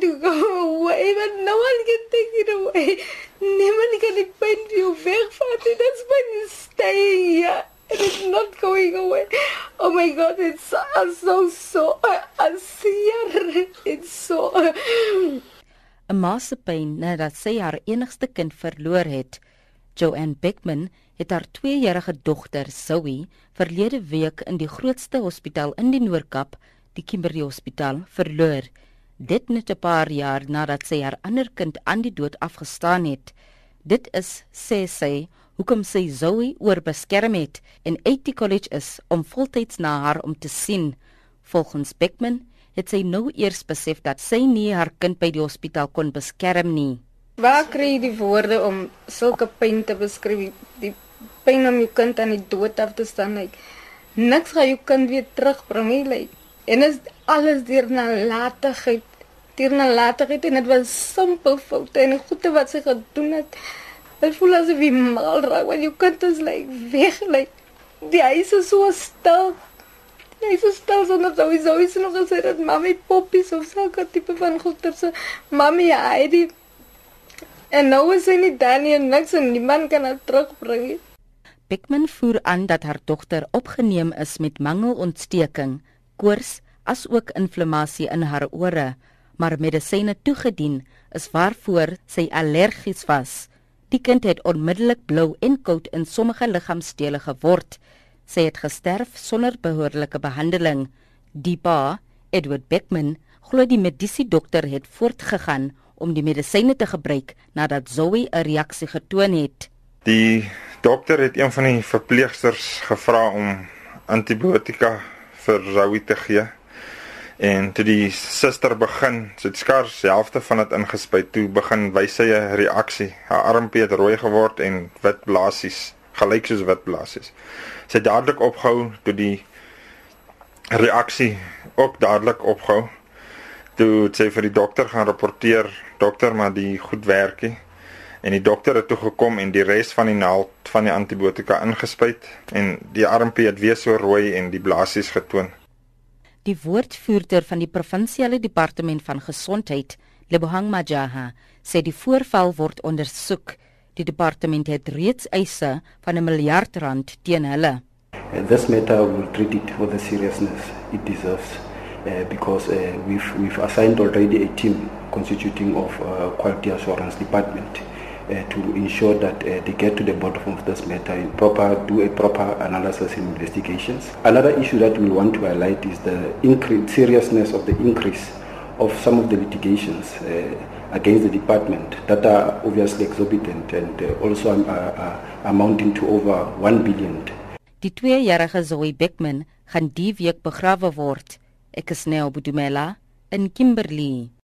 to go away, but no one can take it away. Niemand kan die pyn vir jou wegvat. nie. That's you staying here. And it's not going away. Oh my God, it's uh, so, so, uh, uh, seer. It's so... 'n ma se pyn nadat sy haar enigste kind verloor het. Joanne Beckman het haar 2-jarige dogter, Zoe, verlede week in die grootste hospitaal in die Noord-Kaap, die Kimberley Hospitaal, verloor. Dit net 'n paar jaar nadat sy haar ander kind aan die dood afgestaan het. Dit is, sê sy, hoekom sy Zoe oorbeskerm het en uit die college is om voltyds na haar om te sien. Volgens Beckman het sy nou eers besef dat sy nie haar kind by die hospitaal kon beskerm nie. Waar kry jy die woorde om sulke pyn te beskryf? Die pyn om jou kind aan die dood af te staan, like, niks gaan jou kind weer terugbring nie. Like, en is alles deur nalatigheid, deur nalatigheid en dit was simpel foute en goeie wat sy gedoen het. Ek voel asof jy mal raak want jou kind is like weg, like die huis is so stil. Hy is so stil sonder sowieso is nog gesê dat mami poppies of sulke tipe van goeie se mami hy die En nou is hy nie Danny en niks en niemand kan haar terugbring nie. Beckman voer aan dat haar dogter opgeneem is met mangelontsteking, koors asook inflammasie in haar ore, maar medisyne toegedien is waarvoor sy allergies was. Die kind het onmiddellik blou en koud in sommige liggaamsdele geword. Sy het gesterf sonder behoorlike behandeling. Die pa, Edward Beckman, glo die mediese dokter het voortgegaan om die medisyne te gebruik nadat Zoe 'n reaksie getoon het. Die dokter het een van die verpleegsters gevra om antibiotika vir Zoe te gee. En toe die suster begin, sy het skars die helfte van dit ingespuit, toe begin wys sy 'n reaksie. Haar armpie het rooi geword en wit blaasies, gelyk soos wit blaasies. Sy het dadelik opgehou toe die reaksie ook dadelik opgehou toe het sy vir die dokter gaan rapporteer, dokter maar die goed werkie. En die dokter het toe gekom en die res van die naald van die antibiotika ingespuit en die armpie het weer so rooi en die blaasies getoon. Die woordvoerder van die provinsiale departement van gesondheid, Lebohang Majaha, sê die voorval word ondersoek. Die departement het reeds eise van 'n miljard rand teen hulle. And this matter will treat it for the seriousness it deserves. uh, because uh, we've, we've assigned already a team constituting of uh, quality assurance department to ensure that uh, they get to the bottom of this matter and proper do a proper analysis and investigations. Another issue that we want to highlight is the increase, seriousness of the increase of some of the litigations uh, against the department that are obviously exorbitant and uh, also uh, uh, amounting to over 1 billion. Die 2-jarige Zoe Beckman gaan die week begrawe word. Ek is Neo Budumela in Kimberley.